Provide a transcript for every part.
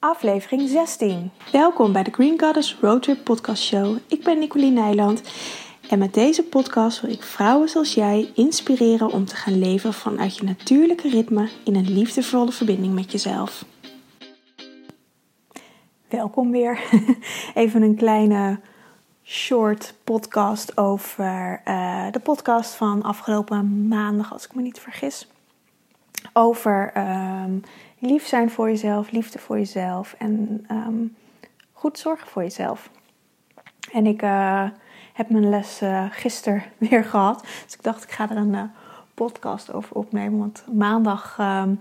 aflevering 16. Welkom bij de Green Goddess Roadtrip Podcast Show. Ik ben Nicoline Nijland en met deze podcast wil ik vrouwen zoals jij inspireren om te gaan leven vanuit je natuurlijke ritme in een liefdevolle verbinding met jezelf. Welkom weer. Even een kleine short podcast over uh, de podcast van afgelopen maandag, als ik me niet vergis. Over um, lief zijn voor jezelf, liefde voor jezelf en um, goed zorgen voor jezelf. En ik uh, heb mijn les uh, gisteren weer gehad. Dus ik dacht, ik ga er een uh, podcast over opnemen. Want maandag um,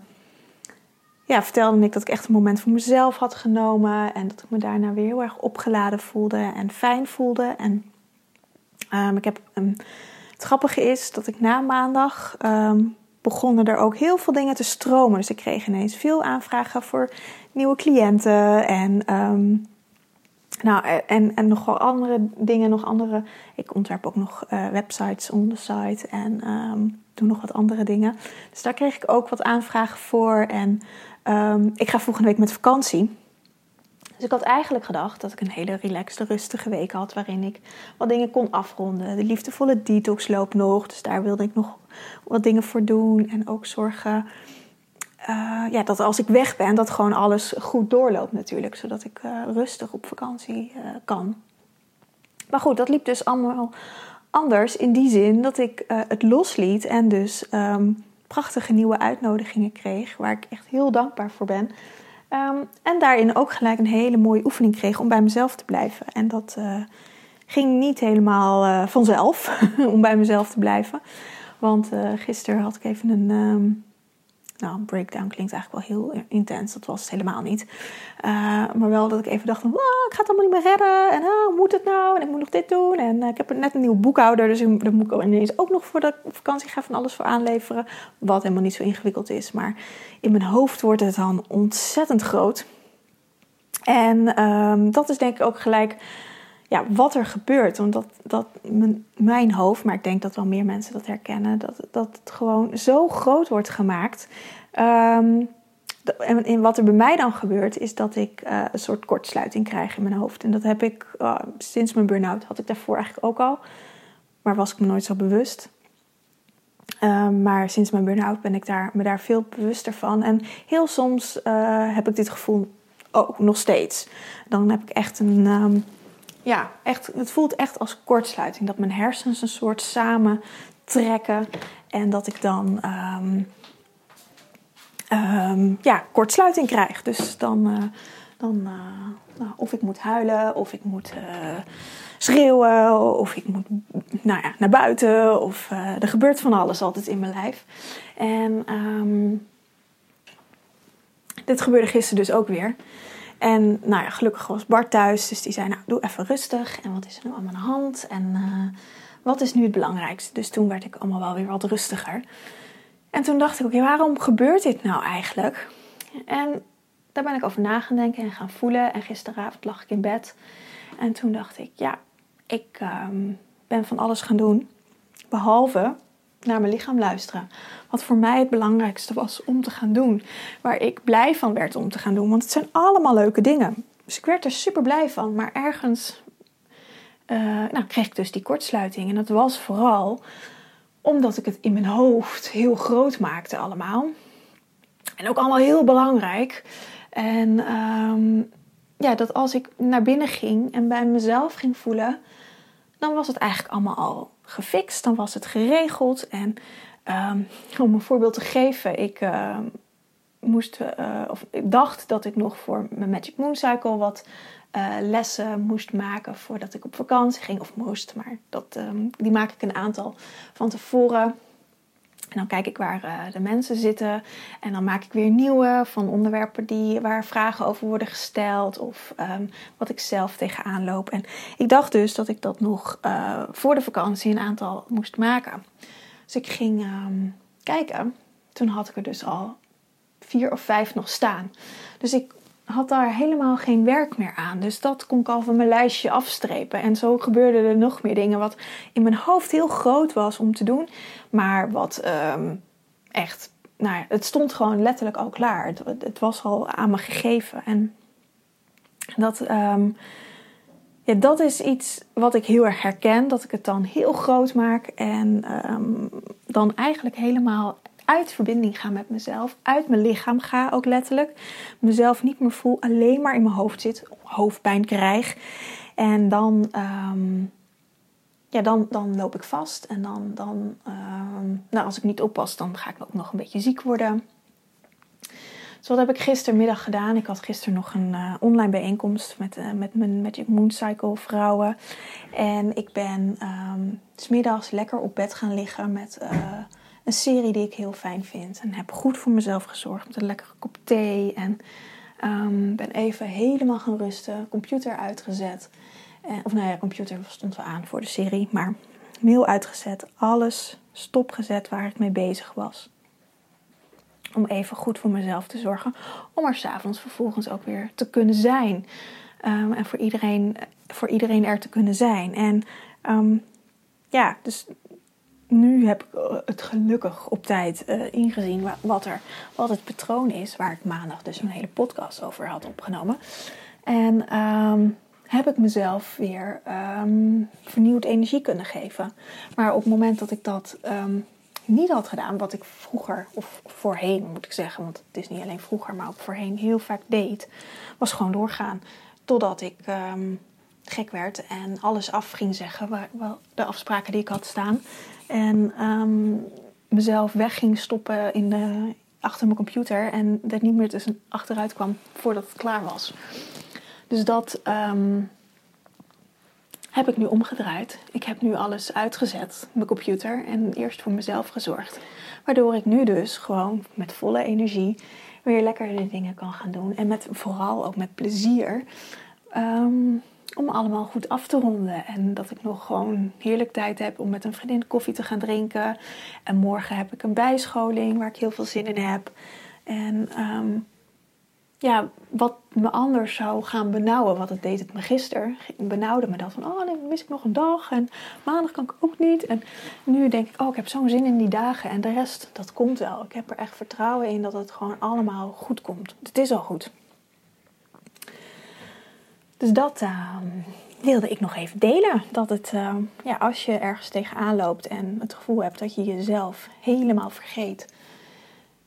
ja, vertelde ik dat ik echt een moment voor mezelf had genomen. En dat ik me daarna weer heel erg opgeladen voelde en fijn voelde. En um, ik heb, het grappige is dat ik na maandag begonnen er ook heel veel dingen te stromen. Dus ik kreeg ineens veel aanvragen voor nieuwe cliënten en, um, nou, en, en nog wel andere dingen, nog andere. Ik ontwerp ook nog uh, websites on the site en um, doe nog wat andere dingen. Dus daar kreeg ik ook wat aanvragen voor. En um, ik ga volgende week met vakantie. Dus ik had eigenlijk gedacht dat ik een hele relaxte, rustige week had. Waarin ik wat dingen kon afronden. De liefdevolle detox loopt nog. Dus daar wilde ik nog wat dingen voor doen. En ook zorgen uh, ja, dat als ik weg ben, dat gewoon alles goed doorloopt natuurlijk. Zodat ik uh, rustig op vakantie uh, kan. Maar goed, dat liep dus allemaal anders in die zin dat ik het losliet. En dus um, prachtige nieuwe uitnodigingen kreeg. Waar ik echt heel dankbaar voor ben. Um, en daarin ook gelijk een hele mooie oefening kreeg om bij mezelf te blijven. En dat uh, ging niet helemaal uh, vanzelf om bij mezelf te blijven. Want uh, gisteren had ik even een, um, nou, een breakdown klinkt eigenlijk wel heel intens. Dat was het helemaal niet. Uh, maar wel dat ik even dacht van, oh, ik ga het allemaal niet meer redden. En oh, hoe moet het nou? En ik moet nog dit doen. En uh, ik heb net een nieuwe boekhouder. Dus daar moet ik ineens ook nog voor de vakantie ga van alles voor aanleveren. Wat helemaal niet zo ingewikkeld is. Maar in mijn hoofd wordt het dan ontzettend groot. En um, dat is denk ik ook gelijk ja, wat er gebeurt. Want dat, mijn, hoofd, maar ik denk dat wel meer mensen dat herkennen, dat, dat het gewoon zo groot wordt gemaakt. Um, en wat er bij mij dan gebeurt, is dat ik uh, een soort kortsluiting krijg in mijn hoofd. En dat heb ik uh, sinds mijn burn-out, had ik daarvoor eigenlijk ook al. Maar was ik me nooit zo bewust. Uh, maar sinds mijn burn-out ben ik daar, me daar veel bewuster van. En heel soms uh, heb ik dit gevoel ook nog steeds. Dan heb ik echt een. Um, ja, echt, het voelt echt als kortsluiting. Dat mijn hersens een soort samen trekken. En dat ik dan um, um, ja, kortsluiting krijg. Dus dan, uh, dan uh, nou, of ik moet huilen, of ik moet uh, schreeuwen, of ik moet nou ja, naar buiten. Of er gebeurt van alles altijd in mijn lijf. En um, dit gebeurde gisteren dus ook weer. En nou ja, gelukkig was Bart thuis, dus die zei: Nou, doe even rustig. En wat is er nu allemaal aan de hand? En uh, wat is nu het belangrijkste? Dus toen werd ik allemaal wel weer wat rustiger. En toen dacht ik: Oké, waarom gebeurt dit nou eigenlijk? En daar ben ik over na gaan denken en gaan voelen. En gisteravond lag ik in bed. En toen dacht ik: Ja, ik um, ben van alles gaan doen. Behalve naar mijn lichaam luisteren. Wat voor mij het belangrijkste was om te gaan doen. Waar ik blij van werd om te gaan doen. Want het zijn allemaal leuke dingen. Dus ik werd er super blij van. Maar ergens uh, nou, kreeg ik dus die kortsluiting. En dat was vooral omdat ik het in mijn hoofd heel groot maakte allemaal. En ook allemaal heel belangrijk. En um, ja, dat als ik naar binnen ging en bij mezelf ging voelen, dan was het eigenlijk allemaal al gefixt. Dan was het geregeld. En um, om een voorbeeld te geven, ik uh, moest, uh, of ik dacht dat ik nog voor mijn Magic Moon Cycle wat uh, lessen moest maken voordat ik op vakantie ging. Of moest, maar dat, um, die maak ik een aantal van tevoren. En dan kijk ik waar uh, de mensen zitten. En dan maak ik weer nieuwe van onderwerpen die, waar vragen over worden gesteld. Of um, wat ik zelf tegenaan loop. En ik dacht dus dat ik dat nog uh, voor de vakantie een aantal moest maken. Dus ik ging um, kijken. Toen had ik er dus al vier of vijf nog staan. Dus ik had daar helemaal geen werk meer aan. Dus dat kon ik al van mijn lijstje afstrepen. En zo gebeurden er nog meer dingen wat in mijn hoofd heel groot was om te doen. Maar wat um, echt, nou het stond gewoon letterlijk al klaar. Het, het, was al aan me gegeven. En Dat, ehm, ja, dat is iets wat ik heel erg herken. Dat ik het dan heel groot maak en ehm, dan eigenlijk helemaal uit verbinding ga met mezelf. Uit mijn lichaam ga ook letterlijk. Mezelf niet meer voel, alleen maar in mijn hoofd zit. Hoofdpijn krijg. En dan, ehm, ja, dan, dan loop ik vast. En dan, dan nou, als ik niet oppas, dan ga ik ook nog een beetje ziek worden. Dus wat heb ik gistermiddag gedaan? Ik had gisteren nog een uh, online bijeenkomst met, uh, met mijn Magic Moon Cycle vrouwen. En ik ben um, smiddags lekker op bed gaan liggen met uh, een serie die ik heel fijn vind. En heb goed voor mezelf gezorgd met een lekkere kop thee. En um, ben even helemaal gaan rusten. Computer uitgezet. En, of nou ja, computer stond wel aan voor de serie. Maar mail uitgezet. Alles stopgezet waar ik mee bezig was om even goed voor mezelf te zorgen. Om er s'avonds vervolgens ook weer te kunnen zijn. Um, en voor iedereen, voor iedereen er te kunnen zijn. En um, ja, dus nu heb ik het gelukkig op tijd uh, ingezien wat, er, wat het patroon is. Waar ik maandag dus een hele podcast over had opgenomen. En um, heb ik mezelf weer vernieuwd energie kunnen geven. Maar op het moment dat ik dat niet had gedaan, wat ik vroeger, of voorheen moet ik zeggen, want het is niet alleen vroeger, maar ook voorheen heel vaak deed, was gewoon doorgaan. Totdat ik gek werd en alles af ging zeggen, waar, wel, de afspraken die ik had staan. En um, mezelf weg ging stoppen in achter mijn computer en er niet meer tussen achteruit kwam voordat het klaar was. Dus dat, um, heb ik nu omgedraaid. Ik heb nu alles uitgezet, mijn computer, en eerst voor mezelf gezorgd. Waardoor ik nu dus gewoon met volle energie weer lekker de dingen kan gaan doen. En met, vooral ook met plezier. Um, om allemaal goed af te ronden. En dat ik nog gewoon heerlijk tijd heb om met een vriendin koffie te gaan drinken. En morgen heb ik een bijscholing waar ik heel veel zin in heb. En um, ja, wat me anders zou gaan benauwen, wat het deed het me gisteren, benauwde me dat van, oh dan mis ik nog een dag en maandag kan ik ook niet. En nu denk ik, oh ik heb zo'n zin in die dagen en de rest, dat komt wel. Ik heb er echt vertrouwen in dat het gewoon allemaal goed komt. Het is al goed. Dus dat uh, wilde ik nog even delen. Dat het, uh, ja, als je ergens tegenaan loopt en het gevoel hebt dat je jezelf helemaal vergeet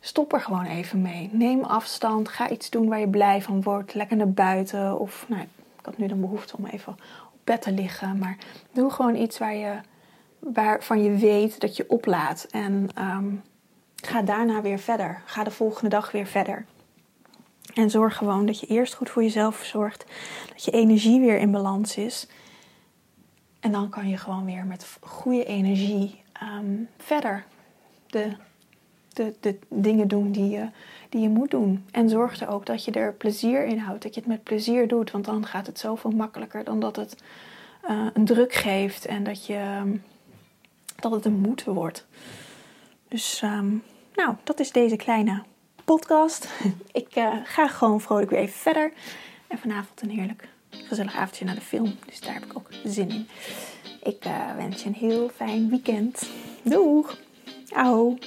Stop er gewoon even mee. Neem afstand. Ga iets doen waar je blij van wordt. Lekker naar buiten. Of nou, ik had nu de behoefte om even op bed te liggen. Maar doe gewoon iets waar je, waarvan je weet dat je oplaat. En um, ga daarna weer verder. Ga de volgende dag weer verder. En zorg gewoon dat je eerst goed voor jezelf zorgt. Dat je energie weer in balans is. En dan kan je gewoon weer met goede energie um, verder. De de, de dingen doen die je, die je moet doen. En zorg er ook dat je er plezier in houdt. Dat je het met plezier doet. Want dan gaat het zoveel makkelijker dan dat het uh, een druk geeft. En dat, je, dat het een moeten wordt. Dus um, nou, dat is deze kleine podcast. Ik uh, ga gewoon vrolijk weer even verder. En vanavond een heerlijk gezellig avondje naar de film. Dus daar heb ik ook zin in. Ik uh, wens je een heel fijn weekend. Doeg! Au!